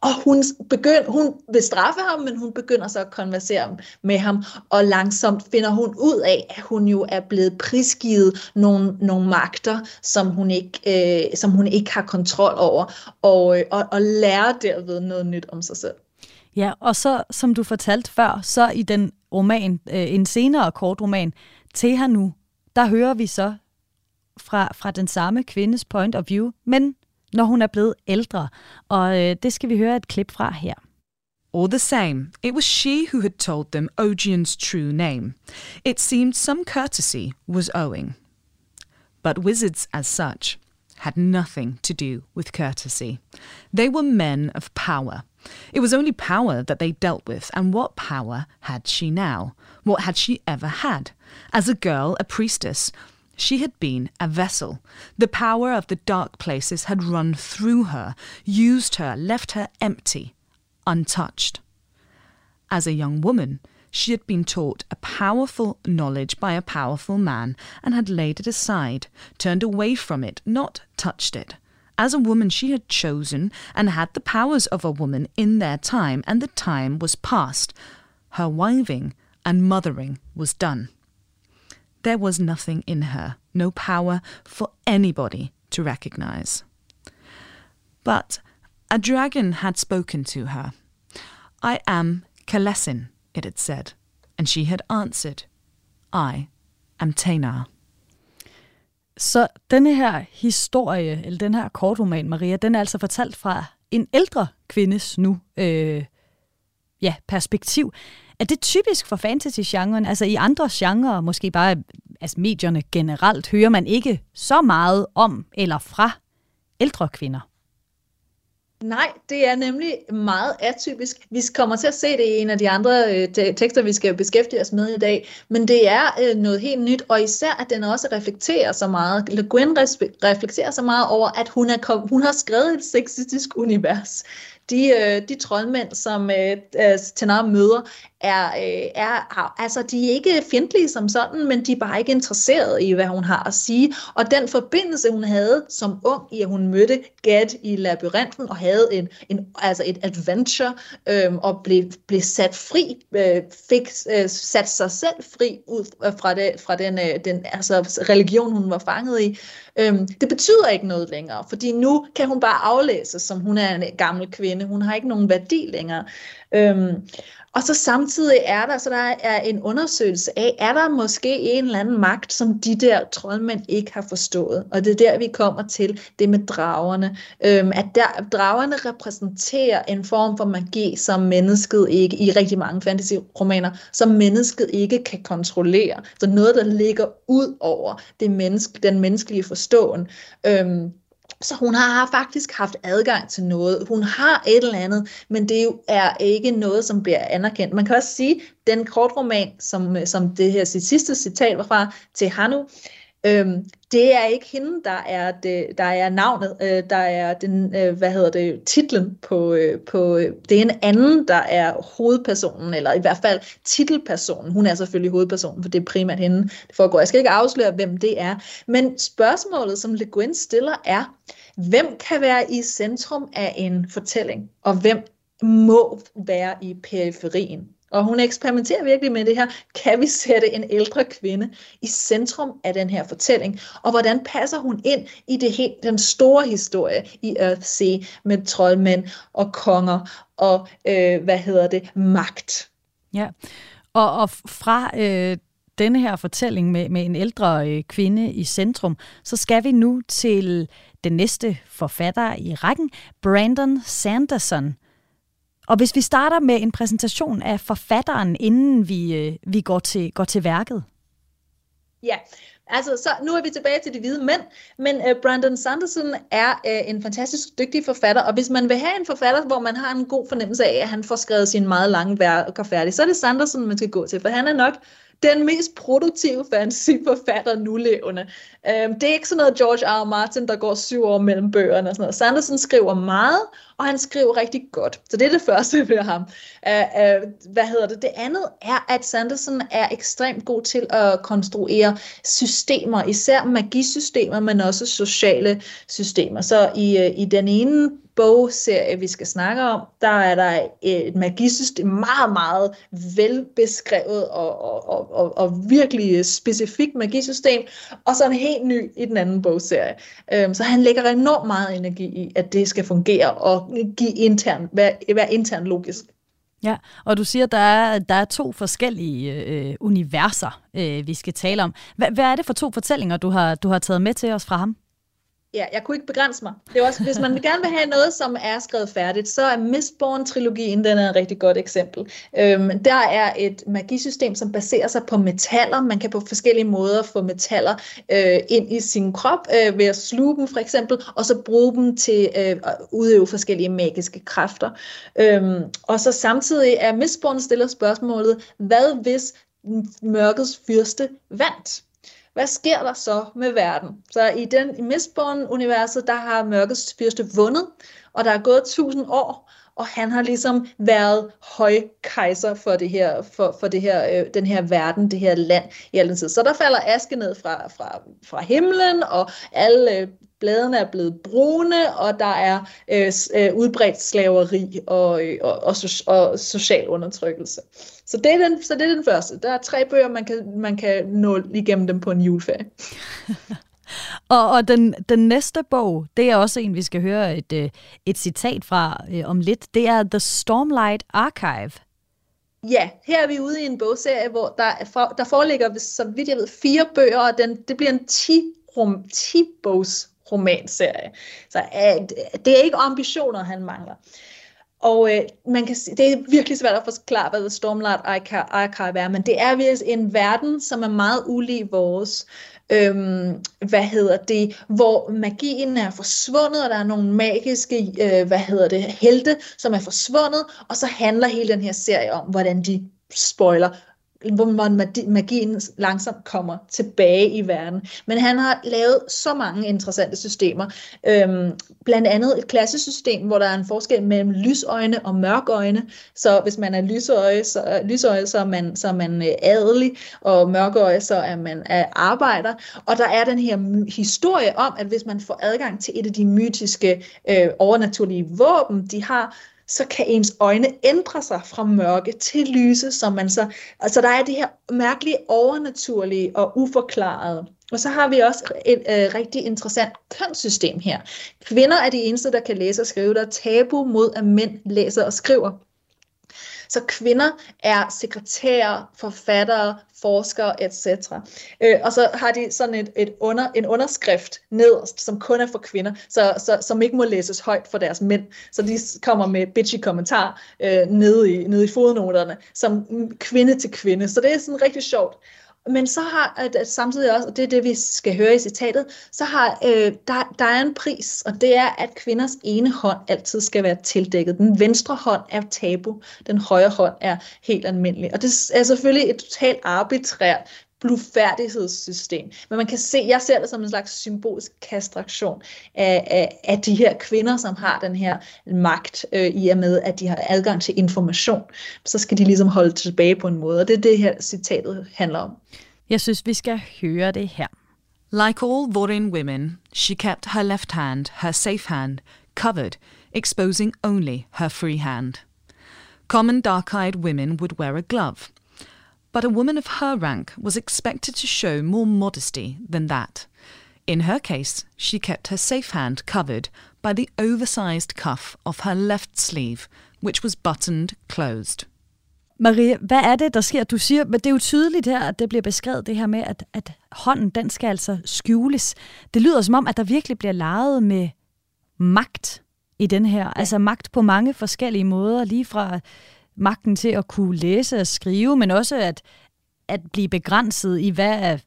[SPEAKER 2] og hun, begynd, hun vil straffe ham, men hun begynder så at konversere med ham, og langsomt finder hun ud af, at hun jo er blevet prisgivet nogle, nogle magter, som hun, ikke, øh, som hun ikke har kontrol over, og, øh, og, og lærer derved noget nyt om sig selv.
[SPEAKER 1] Ja, og så, som du fortalte før, så i den roman, øh, en senere kort roman, Til her nu, der hører vi så fra, fra den samme kvindes point of view, men når hun er blevet ældre. Og øh, det skal vi høre et klip fra her.
[SPEAKER 3] All the same, it was she who had told them Ogien's true name. It seemed some courtesy was owing. But wizards, as such, had nothing to do with courtesy. They were men of power. It was only power that they dealt with, and what power had she now? What had she ever had? As a girl, a priestess, she had been a vessel. The power of the dark places had run through her, used her, left her empty, untouched. As a young woman, she had been taught a powerful knowledge by a powerful man and had laid it aside, turned away from it, not touched it. As a woman, she had chosen and had the powers of a woman in their time, and the time was past. Her wiving and mothering was done. There was nothing in her, no power for anybody to recognize. But a dragon had spoken to her. I am Kalesin, it had said, and she had answered, I am Tanar.
[SPEAKER 1] Så denne her historie, eller den her kortroman, Maria, den er altså fortalt fra en ældre kvindes nu øh, ja, perspektiv. Er det typisk for fantasy-genren? Altså i andre genrer, måske bare altså medierne generelt, hører man ikke så meget om eller fra ældre kvinder?
[SPEAKER 2] Nej, det er nemlig meget atypisk. Vi kommer til at se det i en af de andre øh, tekster, vi skal beskæftige os med i dag, men det er øh, noget helt nyt, og især at den også reflekterer så meget. Le Guin reflekterer så meget over, at hun, er kom, hun har skrevet et sexistisk univers de, øh, de troldmænd, som øh, øh Tenar møder, er, øh, er, altså, de er ikke fjendtlige som sådan, men de er bare ikke interesseret i, hvad hun har at sige. Og den forbindelse, hun havde som ung, i at hun mødte Gad i labyrinten, og havde en, en, altså et adventure, øh, og blev, blev sat fri, øh, fik øh, sat sig selv fri ud øh, fra, det, fra den, øh, den altså, religion, hun var fanget i, Øhm, det betyder ikke noget længere, fordi nu kan hun bare aflæse, som hun er en gammel kvinde. Hun har ikke nogen værdi længere. Øhm, og så samtidig er der, så der er en undersøgelse af, er der måske en eller anden magt, som de der troldmænd ikke har forstået. Og det er der, vi kommer til det med dragerne. Øhm, at der, dragerne repræsenterer en form for magi, som mennesket ikke, i rigtig mange fantasy-romaner, som mennesket ikke kan kontrollere. Så noget, der ligger ud over det menneske, den menneskelige forståen. Øhm, så hun har faktisk haft adgang til noget. Hun har et eller andet, men det er ikke noget, som bliver anerkendt. Man kan også sige, at den kortroman, som, som det her sit sidste citat var fra, til Hanu, øhm, det er ikke hende, der er, det, der er navnet, øh, der er den, øh, hvad hedder det, titlen på, øh, på, øh, det er en anden, der er hovedpersonen, eller i hvert fald titelpersonen. Hun er selvfølgelig hovedpersonen, for det er primært hende, det foregår. Jeg skal ikke afsløre, hvem det er, men spørgsmålet, som Le Guin stiller, er, hvem kan være i centrum af en fortælling, og hvem må være i periferien. Og hun eksperimenterer virkelig med det her. Kan vi sætte en ældre kvinde i centrum af den her fortælling? Og hvordan passer hun ind i det helt, den store historie i Earthsea med troldmænd og konger og, øh, hvad hedder det, magt?
[SPEAKER 1] Ja, og, og fra øh, denne her fortælling med, med en ældre øh, kvinde i centrum, så skal vi nu til den næste forfatter i rækken, Brandon Sanderson, og hvis vi starter med en præsentation af forfatteren, inden vi, øh, vi går, til, går til værket.
[SPEAKER 2] Ja, altså så nu er vi tilbage til de hvide mænd, men øh, Brandon Sanderson er øh, en fantastisk dygtig forfatter, og hvis man vil have en forfatter, hvor man har en god fornemmelse af, at han får skrevet sine meget lange værker færdig, så er det Sanderson, man skal gå til, for han er nok den mest produktive fantasyforfatter nulevende. Øhm, det er ikke sådan noget George R. R. Martin, der går syv år mellem bøgerne og sådan noget. Sanderson skriver meget, og han skriver rigtig godt. Så det er det første ved ham. Øh, øh, hvad hedder det? Det andet er, at Sanderson er ekstremt god til at konstruere systemer, især magisystemer, men også sociale systemer. Så i, øh, i den ene bogserie, vi skal snakke om, der er der et magisystem, meget, meget velbeskrevet og, og, og, og, og virkelig specifikt magisystem, og så en helt ny i den anden bogserie. Øhm, så han lægger enormt meget energi i, at det skal fungere og give intern, være, være intern logisk.
[SPEAKER 1] Ja, og du siger, at der er, der er to forskellige øh, universer, øh, vi skal tale om. Hvad, hvad er det for to fortællinger, du har, du har taget med til os fra ham?
[SPEAKER 2] Ja, jeg kunne ikke begrænse mig. Det er også, hvis man gerne vil have noget, som er skrevet færdigt, så er Mistborn-trilogien, den er et rigtig godt eksempel. Øhm, der er et magisystem, som baserer sig på metaller. Man kan på forskellige måder få metaller øh, ind i sin krop, øh, ved at sluge dem for eksempel, og så bruge dem til øh, at udøve forskellige magiske kræfter. Øhm, og så samtidig er Mistborn stiller spørgsmålet, hvad hvis mørkets fyrste vandt? Hvad sker der så med verden? Så i den i Mistborn-universet, der har mørkets fyrste vundet, og der er gået 1000 år, og han har ligesom været højkejser for det her, for, for det her, øh, den her verden, det her land i al den tid. Så der falder aske ned fra, fra, fra himlen, og alle øh, bladene er blevet brune, og der er øh, øh, udbredt slaveri og, øh, og, og, og social undertrykkelse. Så det, er den, så det er den første. Der er tre bøger, man kan, man kan nå igennem dem på en juleferie.
[SPEAKER 1] og og den, den næste bog, det er også en, vi skal høre et, øh, et citat fra øh, om lidt. Det er The Stormlight Archive.
[SPEAKER 2] Ja, her er vi ude i en bogserie, hvor der, for, der foreligger, så vidt jeg ved, fire bøger, og den, det bliver en 10, rum, 10 bogs romanserie. Så øh, det er ikke ambitioner, han mangler. Og øh, man kan, det er virkelig svært at forklare, hvad The Stormlight Archive er, men det er virkelig en verden, som er meget ulig vores. Øhm, hvad hedder det, hvor magien er forsvundet, og der er nogle magiske, øh, hvad hedder det, helte, som er forsvundet, og så handler hele den her serie om, hvordan de spoiler, hvor magien langsomt kommer tilbage i verden. Men han har lavet så mange interessante systemer. Øhm, blandt andet et klassesystem, hvor der er en forskel mellem lysøjne og mørkøjne. Så hvis man er lysøje, så, lysøje, så er man, så er man øh, adelig, og mørkøje, så er man er arbejder. Og der er den her historie om, at hvis man får adgang til et af de mytiske øh, overnaturlige våben, de har, så kan ens øjne ændre sig fra mørke til lyse, som man så, altså der er det her mærkelige overnaturlige og uforklarede. Og så har vi også et øh, rigtig interessant kønssystem her. Kvinder er de eneste, der kan læse og skrive. Der er tabu mod, at mænd læser og skriver. Så kvinder er sekretærer, forfattere, forskere, etc. Øh, og så har de sådan et, et under, en underskrift nederst, som kun er for kvinder, så, så, som ikke må læses højt for deres mænd. Så de kommer med bitchy kommentar øh, nede, i, nede i fodnoterne, som kvinde til kvinde. Så det er sådan rigtig sjovt. Men så har at, samtidig også, og det er det, vi skal høre i citatet, så har øh, der, der er en pris, og det er, at kvinders ene hånd altid skal være tildækket. Den venstre hånd er tabu, den højre hånd er helt almindelig. Og det er selvfølgelig et totalt arbitrært blufærdighedssystem. Men man kan se, jeg ser det som en slags symbolsk kastraktion af, af, af de her kvinder, som har den her magt, øh, i og med, at de har adgang til information. Så skal de ligesom holde tilbage på en måde, og det er det her citatet handler om.
[SPEAKER 1] Jeg synes, vi skal høre det her.
[SPEAKER 3] Like all Vorin women, she kept her left hand, her safe hand, covered, exposing only her free hand. Common dark-eyed women would wear a glove – but a woman of her rank was expected to show more modesty than that. In her case, she kept her safe hand covered by the oversized cuff of her left sleeve, which was buttoned closed.
[SPEAKER 1] Maria, hvad er det, der sker? Du siger, men det er jo tydeligt her, at det bliver beskrevet det her med, at, at hånden, den skal altså skjules. Det lyder som om, at der virkelig bliver leget med magt i den her. Ja. Altså magt på mange forskellige måder, lige fra magten til at kunne læse og skrive, men også at, at blive begrænset i, hvad er,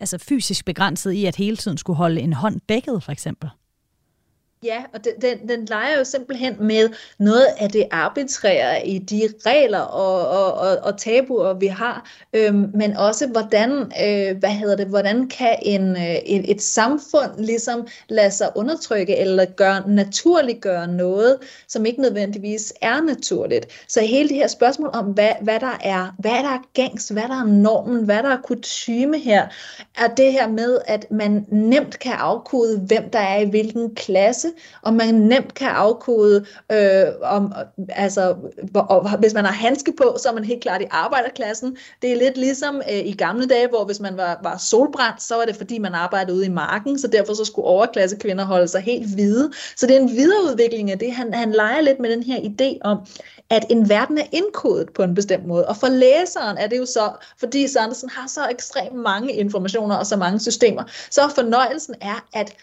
[SPEAKER 1] altså fysisk begrænset i, at hele tiden skulle holde en hånd dækket, for eksempel.
[SPEAKER 2] Ja, og den, den, den leger jo simpelthen med noget af det arbitrære i de regler og, og, og, og tabuer, vi har, øhm, men også hvordan, øh, hvad hedder det, hvordan kan en, øh, et, et samfund ligesom lade sig undertrykke eller gøre, naturliggøre noget, som ikke nødvendigvis er naturligt. Så hele det her spørgsmål om, hvad, hvad, der er, hvad der er gængs, hvad der er normen, hvad der er kutyme her, er det her med, at man nemt kan afkode, hvem der er i hvilken klasse, og man nemt kan afkode, øh, om, altså, og, hvis man har handske på, så er man helt klart i arbejderklassen. Det er lidt ligesom øh, i gamle dage, hvor hvis man var, var solbrændt, så var det fordi, man arbejdede ude i marken, så derfor så skulle overklasse kvinder holde sig helt hvide. Så det er en videreudvikling af det. Han, han leger lidt med den her idé om, at en verden er indkodet på en bestemt måde. Og for læseren er det jo så, fordi Sandersen har så ekstremt mange informationer og så mange systemer, så fornøjelsen er, at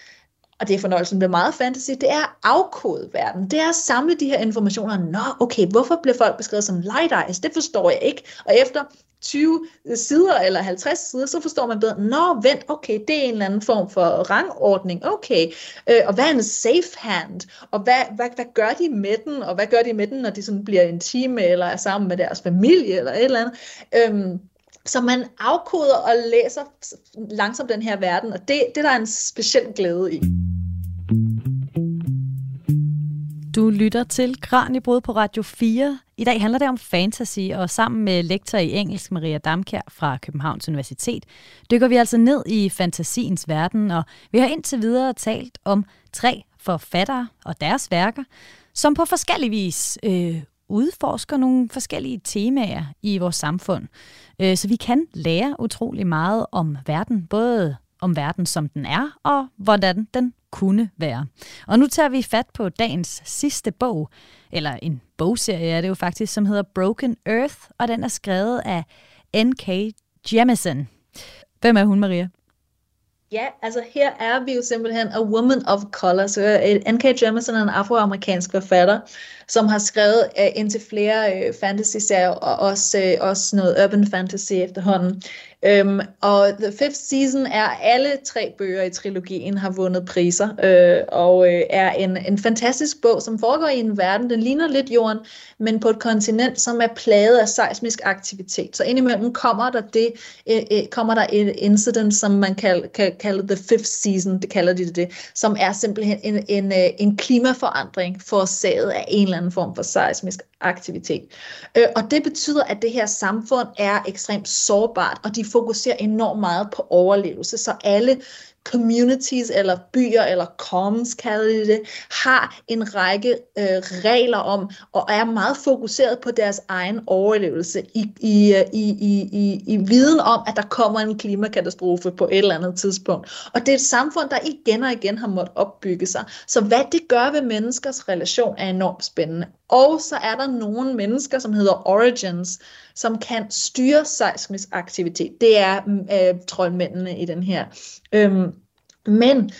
[SPEAKER 2] og det er fornøjelsen ved meget fantasy, det er at afkode verden. Det er at samle de her informationer. Nå, okay, hvorfor bliver folk beskrevet som light eyes? Det forstår jeg ikke. Og efter 20 sider eller 50 sider, så forstår man bedre, nå, vent, okay, det er en eller anden form for rangordning, okay, øh, og hvad er en safe hand, og hvad, hvad, hvad gør de med den, og hvad gør de med den, når de sådan bliver intime, eller er sammen med deres familie, eller et eller andet. Øhm, så man afkoder og læser langsomt den her verden, og det, det der er en speciel glæde i.
[SPEAKER 1] Du lytter til Kranjebrud på Radio 4. I dag handler det om fantasy, og sammen med lektor i engelsk Maria Damkær fra Københavns Universitet, dykker vi altså ned i fantasiens verden, og vi har indtil videre talt om tre forfattere og deres værker, som på forskellig vis øh, udforsker nogle forskellige temaer i vores samfund. Øh, så vi kan lære utrolig meget om verden, både om verden, som den er, og hvordan den kunne være. Og nu tager vi fat på dagens sidste bog, eller en bogserie er det jo faktisk, som hedder Broken Earth, og den er skrevet af N.K. Jemisin. Hvem er hun, Maria?
[SPEAKER 2] Ja, altså her er vi jo simpelthen a woman of color. Så øh, N.K. Jemisin er en afroamerikansk forfatter, som har skrevet øh, uh, indtil flere uh, fantasy-serier, og også, uh, også noget urban fantasy efterhånden. Øhm, og The Fifth Season er alle tre bøger i trilogien har vundet priser, øh, og øh, er en, en fantastisk bog, som foregår i en verden, den ligner lidt jorden, men på et kontinent, som er plaget af seismisk aktivitet. Så indimellem kommer der det, øh, øh, kommer der et incident, som man kan, kan kalde The Fifth Season, det kalder de det, som er simpelthen en, en, en klimaforandring forårsaget af en eller anden form for seismisk aktivitet. Øh, og det betyder, at det her samfund er ekstremt sårbart, og de fokuserer enormt meget på overlevelse, så alle communities eller byer eller commons kalder de det, har en række øh, regler om og er meget fokuseret på deres egen overlevelse i, i, øh, i, i, i, i viden om, at der kommer en klimakatastrofe på et eller andet tidspunkt. Og det er et samfund, der igen og igen har måttet opbygge sig. Så hvad det gør ved menneskers relation er enormt spændende. Og så er der nogle mennesker, som hedder Origins, som kan styre seismisk aktivitet. Det er øh, troldmændene i den her. Øhm, men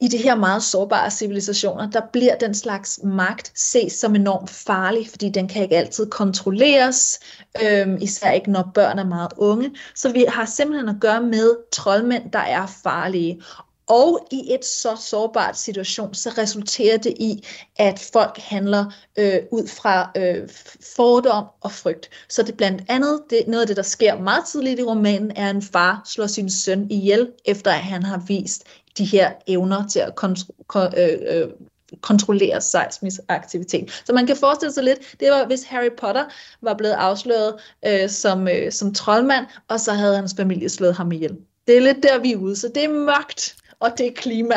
[SPEAKER 2] i de her meget sårbare civilisationer, der bliver den slags magt ses som enormt farlig, fordi den kan ikke altid kontrolleres, øhm, især ikke når børn er meget unge. Så vi har simpelthen at gøre med troldmænd, der er farlige. Og i et så sårbart situation, så resulterer det i, at folk handler øh, ud fra øh, fordom og frygt. Så det blandt andet, det, noget af det, der sker meget tidligt i romanen, er, at en far slår sin søn ihjel, efter at han har vist de her evner til at kontro- kon- øh, øh, kontrollere seismisk aktivitet. Så man kan forestille sig lidt, det var hvis Harry Potter var blevet afsløret øh, som, øh, som troldmand, og så havde hans familie slået ham ihjel. Det er lidt der, vi er ude, så det er mørkt og det er klima.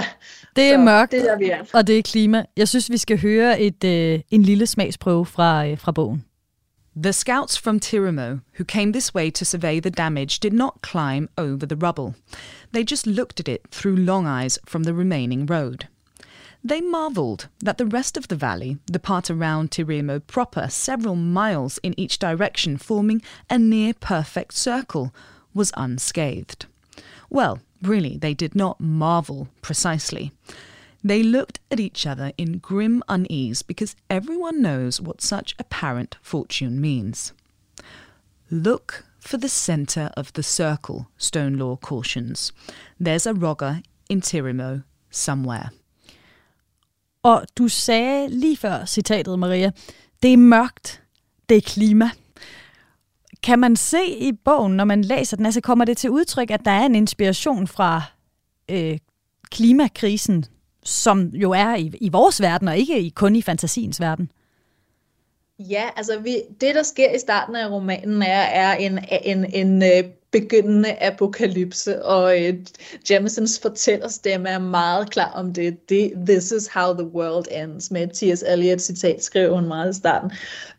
[SPEAKER 1] Det er så mørkt, det er der, vi er. og det er klima. Jeg synes, vi skal høre et, øh, en lille smagsprøve fra, øh, fra bogen.
[SPEAKER 3] The scouts from Tiramo, who came this way to survey the damage, did not climb over the rubble. They just looked at it through long eyes from the remaining road. They marvelled that the rest of the valley, the part around Tiramo proper, several miles in each direction, forming a near perfect circle, was unscathed. Well, Really, they did not marvel precisely. They looked at each other in grim unease because everyone knows what such apparent fortune means. Look for the centre of the circle, Stonelaw cautions. There's a rogger in Tirimo somewhere.
[SPEAKER 1] Og du sagde lige før citatet, Maria, det er mørkt, det er klima. Kan man se i bogen, når man læser den, altså kommer det til udtryk, at der er en inspiration fra øh, klimakrisen, som jo er i, i vores verden, og ikke i, kun i fantasiens verden?
[SPEAKER 2] Ja, altså vi, det, der sker i starten af romanen, er, er en, en, en, øh, begyndende apokalypse, og øh, Jamisons fortællerstemme er meget klar om det. det. This is how the world ends, med T.S. Eliot citat, skrev hun meget i starten.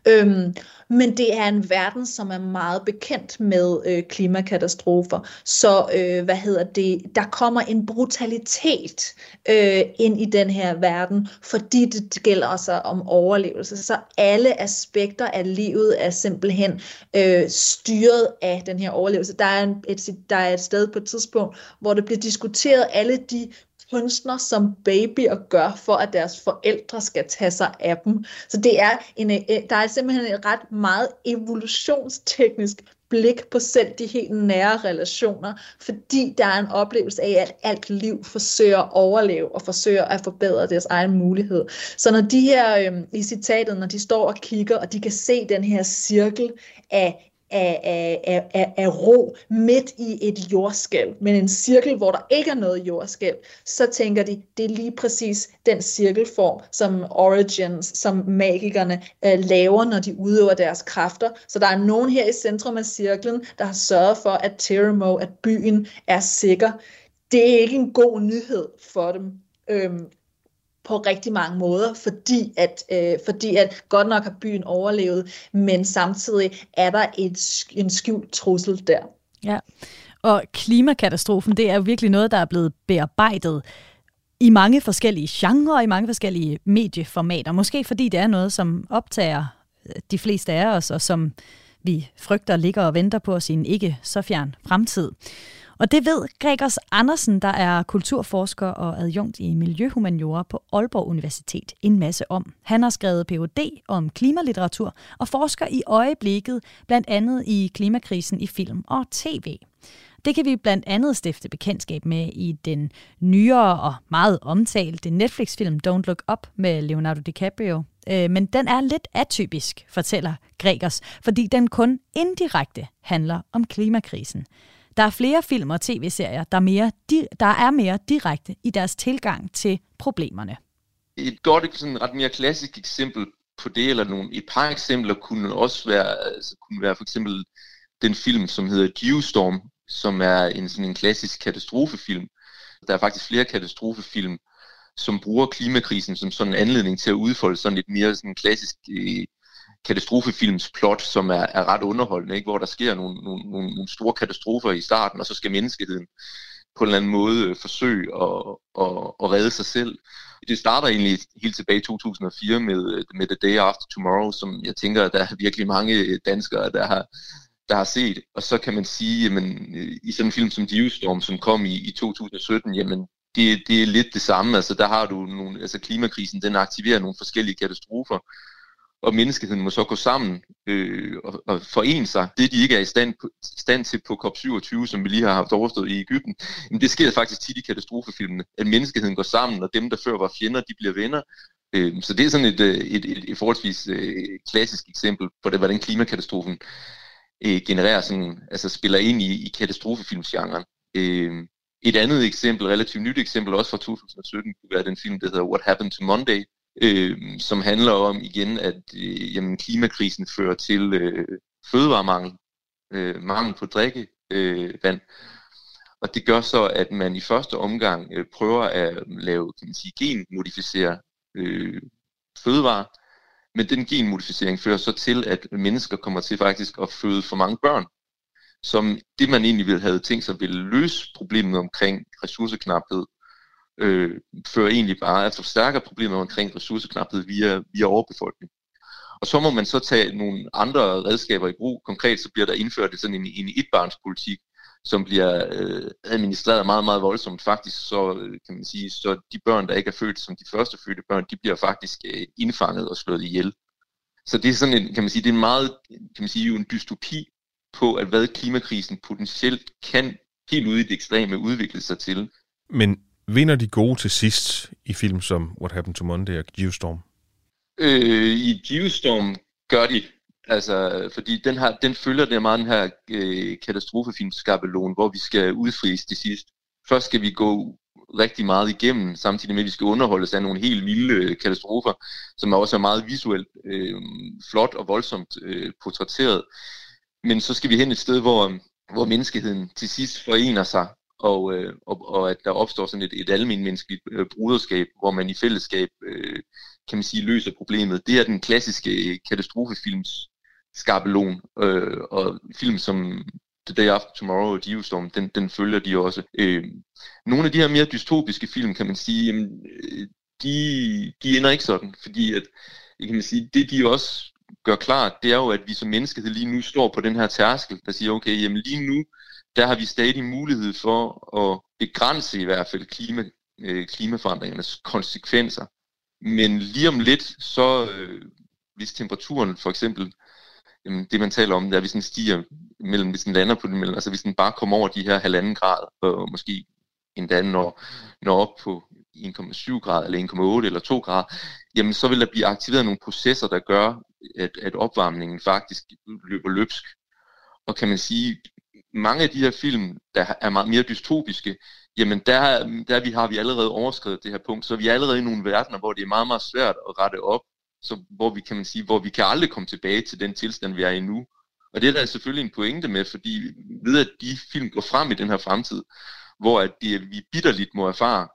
[SPEAKER 2] Øhm, men det er en verden, som er meget bekendt med øh, klimakatastrofer. Så øh, hvad hedder det? Der kommer en brutalitet øh, ind i den her verden, fordi det gælder også om overlevelse. Så alle aspekter af livet er simpelthen øh, styret af den her overlevelse. Der er, en, et, der er et sted på et tidspunkt, hvor det bliver diskuteret alle de kunstner som babyer gør, for at deres forældre skal tage sig af dem. Så det er en, øh, der er simpelthen et ret meget evolutionsteknisk blik på selv de helt nære relationer, fordi der er en oplevelse af, at alt liv forsøger at overleve og forsøger at forbedre deres egen mulighed. Så når de her øh, i citatet, når de står og kigger, og de kan se den her cirkel af af, af, af, af ro midt i et jordskælv, men en cirkel, hvor der ikke er noget jordskælv, så tænker de, det er lige præcis den cirkelform, som Origins, som magikerne øh, laver, når de udøver deres kræfter. Så der er nogen her i centrum af cirklen, der har sørget for, at Teramo, at byen er sikker. Det er ikke en god nyhed for dem. Øhm, på rigtig mange måder, fordi at, øh, fordi at godt nok har byen overlevet, men samtidig er der et, en skjult trussel der.
[SPEAKER 1] Ja, og klimakatastrofen, det er jo virkelig noget, der er blevet bearbejdet i mange forskellige genrer, i mange forskellige medieformater. Måske fordi det er noget, som optager øh, de fleste af os, og som vi frygter ligger og venter på os i en ikke så fjern fremtid. Og det ved Gregers Andersen, der er kulturforsker og adjunkt i Miljøhumaniora på Aalborg Universitet, en masse om. Han har skrevet Ph.D. om klimalitteratur og forsker i øjeblikket blandt andet i klimakrisen i film og tv. Det kan vi blandt andet stifte bekendtskab med i den nyere og meget omtalte Netflix-film Don't Look Up med Leonardo DiCaprio. Øh, men den er lidt atypisk, fortæller Gregers, fordi den kun indirekte handler om klimakrisen. Der er flere film og tv-serier, der, mere, der er mere direkte i deres tilgang til problemerne.
[SPEAKER 4] Et godt, sådan ret mere klassisk eksempel på det, eller nogle, et par eksempler kunne også være, altså, kunne være for eksempel den film, som hedder Geostorm, som er en, sådan en klassisk katastrofefilm. Der er faktisk flere katastrofefilm, som bruger klimakrisen som sådan en anledning til at udfolde sådan et mere sådan klassisk øh, katastrofefilms plot, som er, er ret underholdende, ikke? hvor der sker nogle, nogle, nogle, store katastrofer i starten, og så skal menneskeheden på en eller anden måde øh, forsøge at, at, at redde sig selv. Det starter egentlig helt tilbage i 2004 med, øh, med The Day After Tomorrow, som jeg tænker, der er virkelig mange øh, danskere, der har, der har set. Og så kan man sige, jamen, i sådan en film som Geostorm, som kom i, i 2017, jamen, det, det er lidt det samme. Altså, der har du nogle, altså klimakrisen, den aktiverer nogle forskellige katastrofer, og menneskeheden må så gå sammen øh, og, og forene sig. Det, de ikke er i stand, på, stand til på COP27, som vi lige har haft overstået i Ægypten, men det sker faktisk tit i katastrofefilmene, at menneskeheden går sammen, og dem, der før var fjender, de bliver venner. Øh, så det er sådan et, øh, et, et, et forholdsvis øh, klassisk eksempel på det, hvordan klimakatastrofen øh, genererer sådan, altså spiller ind i, i katastrofefilmsgenren. Øh, et andet eksempel, relativt nyt eksempel, også fra 2017, kunne være den film, der hedder What Happened to Monday, øh, som handler om igen, at øh, jamen, klimakrisen fører til øh, fødevaremangel, øh, mangel på drikkevand, øh, vand. og det gør så, at man i første omgang øh, prøver at lave, kan man sige, genmodificere øh, fødevarer, men den genmodificering fører så til, at mennesker kommer til faktisk at føde for mange børn, som det man egentlig ville have tænkt sig ville løse problemet omkring ressourceknaphed, øh, fører egentlig bare altså, at forstærker problemer omkring ressourceknaphed via, via overbefolkning. Og så må man så tage nogle andre redskaber i brug. Konkret så bliver der indført sådan en, en etbarnspolitik, som bliver øh, administreret meget, meget voldsomt. Faktisk så øh, kan man sige, så de børn, der ikke er født som de første fødte børn, de bliver faktisk øh, indfanget og slået ihjel. Så det er sådan en, kan man sige, det er en meget, kan man sige, en dystopi på, at hvad klimakrisen potentielt kan helt ude i det ekstreme udvikle sig til.
[SPEAKER 5] Men Vinder de gode til sidst i film som What Happened to Monday og Geostorm?
[SPEAKER 4] Øh, I Geostorm gør de. Altså, fordi den, har, den følger den meget den her øh, katastrofefilmskabelon, hvor vi skal udfries til sidst. Først skal vi gå rigtig meget igennem, samtidig med at vi skal underholdes af nogle helt vilde øh, katastrofer, som er også er meget visuelt øh, flot og voldsomt øh, portrætteret. Men så skal vi hen et sted, hvor hvor menneskeheden til sidst forener sig, og, øh, og, og at der opstår sådan et, et almindeligt menneskeligt øh, bruderskab, hvor man i fællesskab, øh, kan man sige, løser problemet. Det er den klassiske øh, katastrofefilms skabelon, øh, og film som The Day After Tomorrow og Geostorm, den, den følger de også. Øh, nogle af de her mere dystopiske film, kan man sige, jamen, øh, de, de ender ikke sådan, fordi at, kan man sige, det de også gør klart, det er jo, at vi som menneskehed lige nu står på den her tærskel, der siger, okay, jamen lige nu, der har vi stadig mulighed for at begrænse i hvert fald klima, øh, klimaforandringernes konsekvenser. Men lige om lidt, så øh, hvis temperaturen for eksempel, jamen, det man taler om, der hvis den stiger mellem, hvis den lander på den mellem, altså hvis den bare kommer over de her halvanden grad, og måske endda når, når op på 1,7 grader, eller 1,8 eller 2 grader, jamen så vil der blive aktiveret nogle processer, der gør, at, at opvarmningen faktisk løber løbsk. Og kan man sige, mange af de her film, der er meget mere dystopiske, jamen der, der vi har vi allerede overskrevet det her punkt, så vi er allerede i nogle verdener, hvor det er meget, meget svært at rette op, så hvor vi kan man sige, hvor vi kan aldrig komme tilbage til den tilstand, vi er i nu. Og det er der selvfølgelig en pointe med, fordi ved at de film går frem i den her fremtid, hvor at det, vi bitterligt må erfare,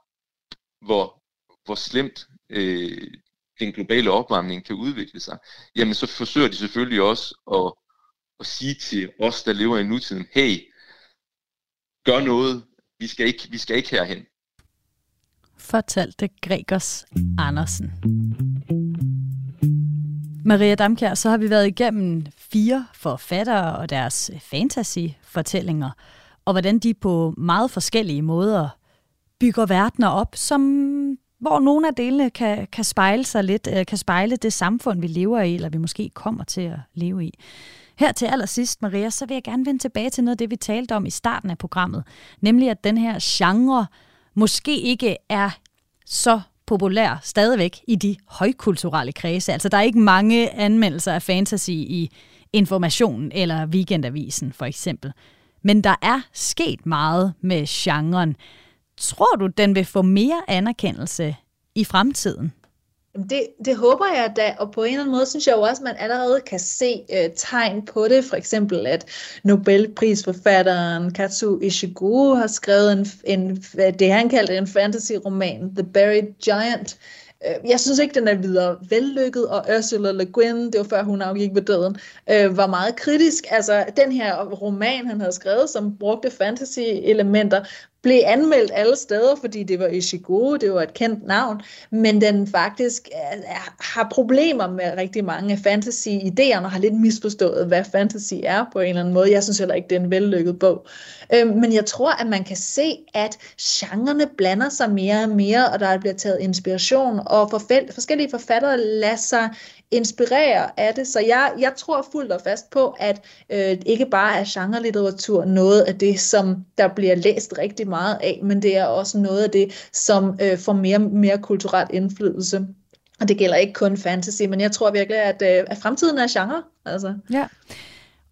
[SPEAKER 4] hvor, hvor slemt øh, den globale opvarmning kan udvikle sig, jamen så forsøger de selvfølgelig også at, at sige til os, der lever i nutiden, hey, gør noget, vi skal ikke, vi skal ikke herhen.
[SPEAKER 1] Fortalte Gregers Andersen. Maria Damkjær, så har vi været igennem fire forfattere og deres fantasy-fortællinger, og hvordan de på meget forskellige måder bygger verdener op, som hvor nogle af delene kan, kan spejle sig lidt, øh, kan spejle det samfund, vi lever i, eller vi måske kommer til at leve i. Her til allersidst, Maria, så vil jeg gerne vende tilbage til noget af det, vi talte om i starten af programmet, nemlig at den her genre måske ikke er så populær stadigvæk i de højkulturelle kredse. Altså, der er ikke mange anmeldelser af fantasy i Information eller Weekendavisen, for eksempel. Men der er sket meget med genren. Tror du, den vil få mere anerkendelse i fremtiden?
[SPEAKER 2] Det, det håber jeg da, og på en eller anden måde synes jeg jo også, at man allerede kan se øh, tegn på det. For eksempel, at Nobelprisforfatteren Katsu Ishiguro har skrevet en, en, det, han kaldte en fantasy-roman, The Buried Giant. Øh, jeg synes ikke, den er videre vellykket, og Ursula Le Guin, det var før hun afgik ved døden, øh, var meget kritisk. Altså, den her roman, han havde skrevet, som brugte fantasy-elementer, blev anmeldt alle steder, fordi det var Ishiguro, det var et kendt navn, men den faktisk er, er, har problemer med rigtig mange af fantasy-idéerne, og har lidt misforstået, hvad fantasy er på en eller anden måde. Jeg synes heller ikke, det er en vellykket bog. Øhm, men jeg tror, at man kan se, at genrerne blander sig mere og mere, og der bliver taget inspiration, og for forskellige forfattere lader sig inspirere af det. Så jeg, jeg tror fuldt og fast på, at øh, ikke bare er genre-litteratur noget af det, som der bliver læst rigtig meget af, men det er også noget af det, som øh, får mere mere kulturelt indflydelse. Og det gælder ikke kun fantasy, men jeg tror virkelig, at, øh, at fremtiden er genre. Altså.
[SPEAKER 1] Ja.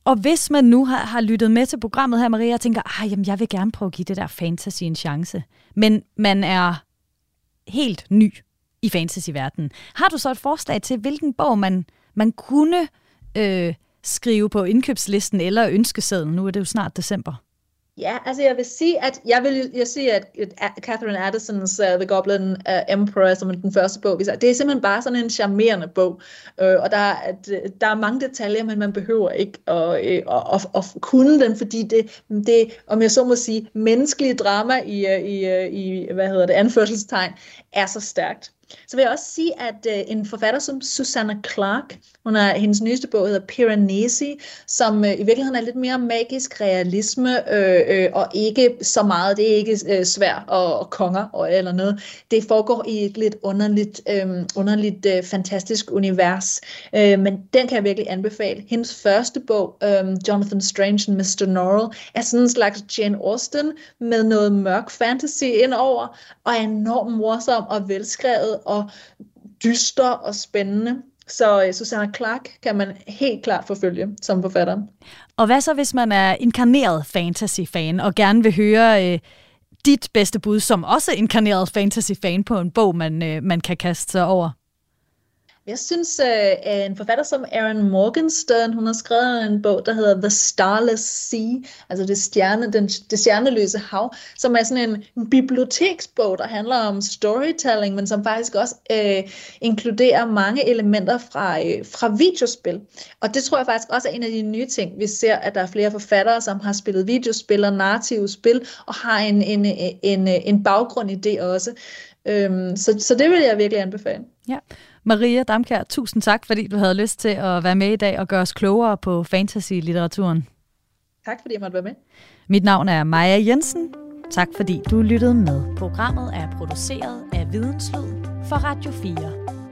[SPEAKER 1] Og hvis man nu har, har lyttet med til programmet her, Maria, og tænker, ah, jamen, jeg vil gerne prøve at give det der fantasy en chance, men man er helt ny i fantasyverdenen. Har du så et forslag til, hvilken bog man, man kunne øh, skrive på indkøbslisten eller ønskesedlen? Nu er det jo snart december.
[SPEAKER 2] Ja, altså jeg vil sige, at jeg vil jeg sige, at, Catherine Addisons uh, The Goblin uh, Emperor, som er den første bog, det er simpelthen bare sådan en charmerende bog, uh, og der, at, øh, der er mange detaljer, men man behøver ikke at, øh, at, at, at kunne den, fordi det, det, om jeg så må sige, menneskelige drama i, i, i hvad hedder det, anførselstegn, er så stærkt. Så vil jeg også sige, at øh, en forfatter som Susanna Clark, hun er, hendes nyeste bog hedder Piranesi, som øh, i virkeligheden er lidt mere magisk realisme, øh, øh, og ikke så meget, det er ikke øh, svær og, og konger og, eller noget. Det foregår i et lidt underligt, øh, underligt øh, fantastisk univers, øh, men den kan jeg virkelig anbefale. Hendes første bog, øh, Jonathan Strange and Mr. Norrell, er sådan en slags Jane Austen med noget mørk fantasy indover, og er enormt morsom og velskrevet og dyster og spændende. Så øh, uh, Susanna Clark kan man helt klart forfølge som forfatter.
[SPEAKER 1] Og hvad så, hvis man er inkarneret fantasy-fan og gerne vil høre øh, dit bedste bud som også inkarneret fantasy-fan på en bog, man, øh, man kan kaste sig over?
[SPEAKER 2] Jeg synes, øh, at en forfatter som Aaron Morgenstern, hun har skrevet en bog, der hedder The Starless Sea, altså det, stjerne, den, det stjerneløse hav, som er sådan en biblioteksbog, der handler om storytelling, men som faktisk også øh, inkluderer mange elementer fra, øh, fra videospil. Og det tror jeg faktisk også er en af de nye ting, vi ser, at der er flere forfattere, som har spillet videospil og narrative spil, og har en, en, en, en, en baggrund i det også. Øhm, så, så det vil jeg virkelig anbefale.
[SPEAKER 1] Ja. Maria Damkær, tusind tak, fordi du havde lyst til at være med i dag og gøre os klogere på fantasy-litteraturen.
[SPEAKER 2] Tak, fordi jeg måtte være med.
[SPEAKER 1] Mit navn er Maja Jensen. Tak, fordi du lyttede med. Programmet er produceret af Videnslyd for Radio 4.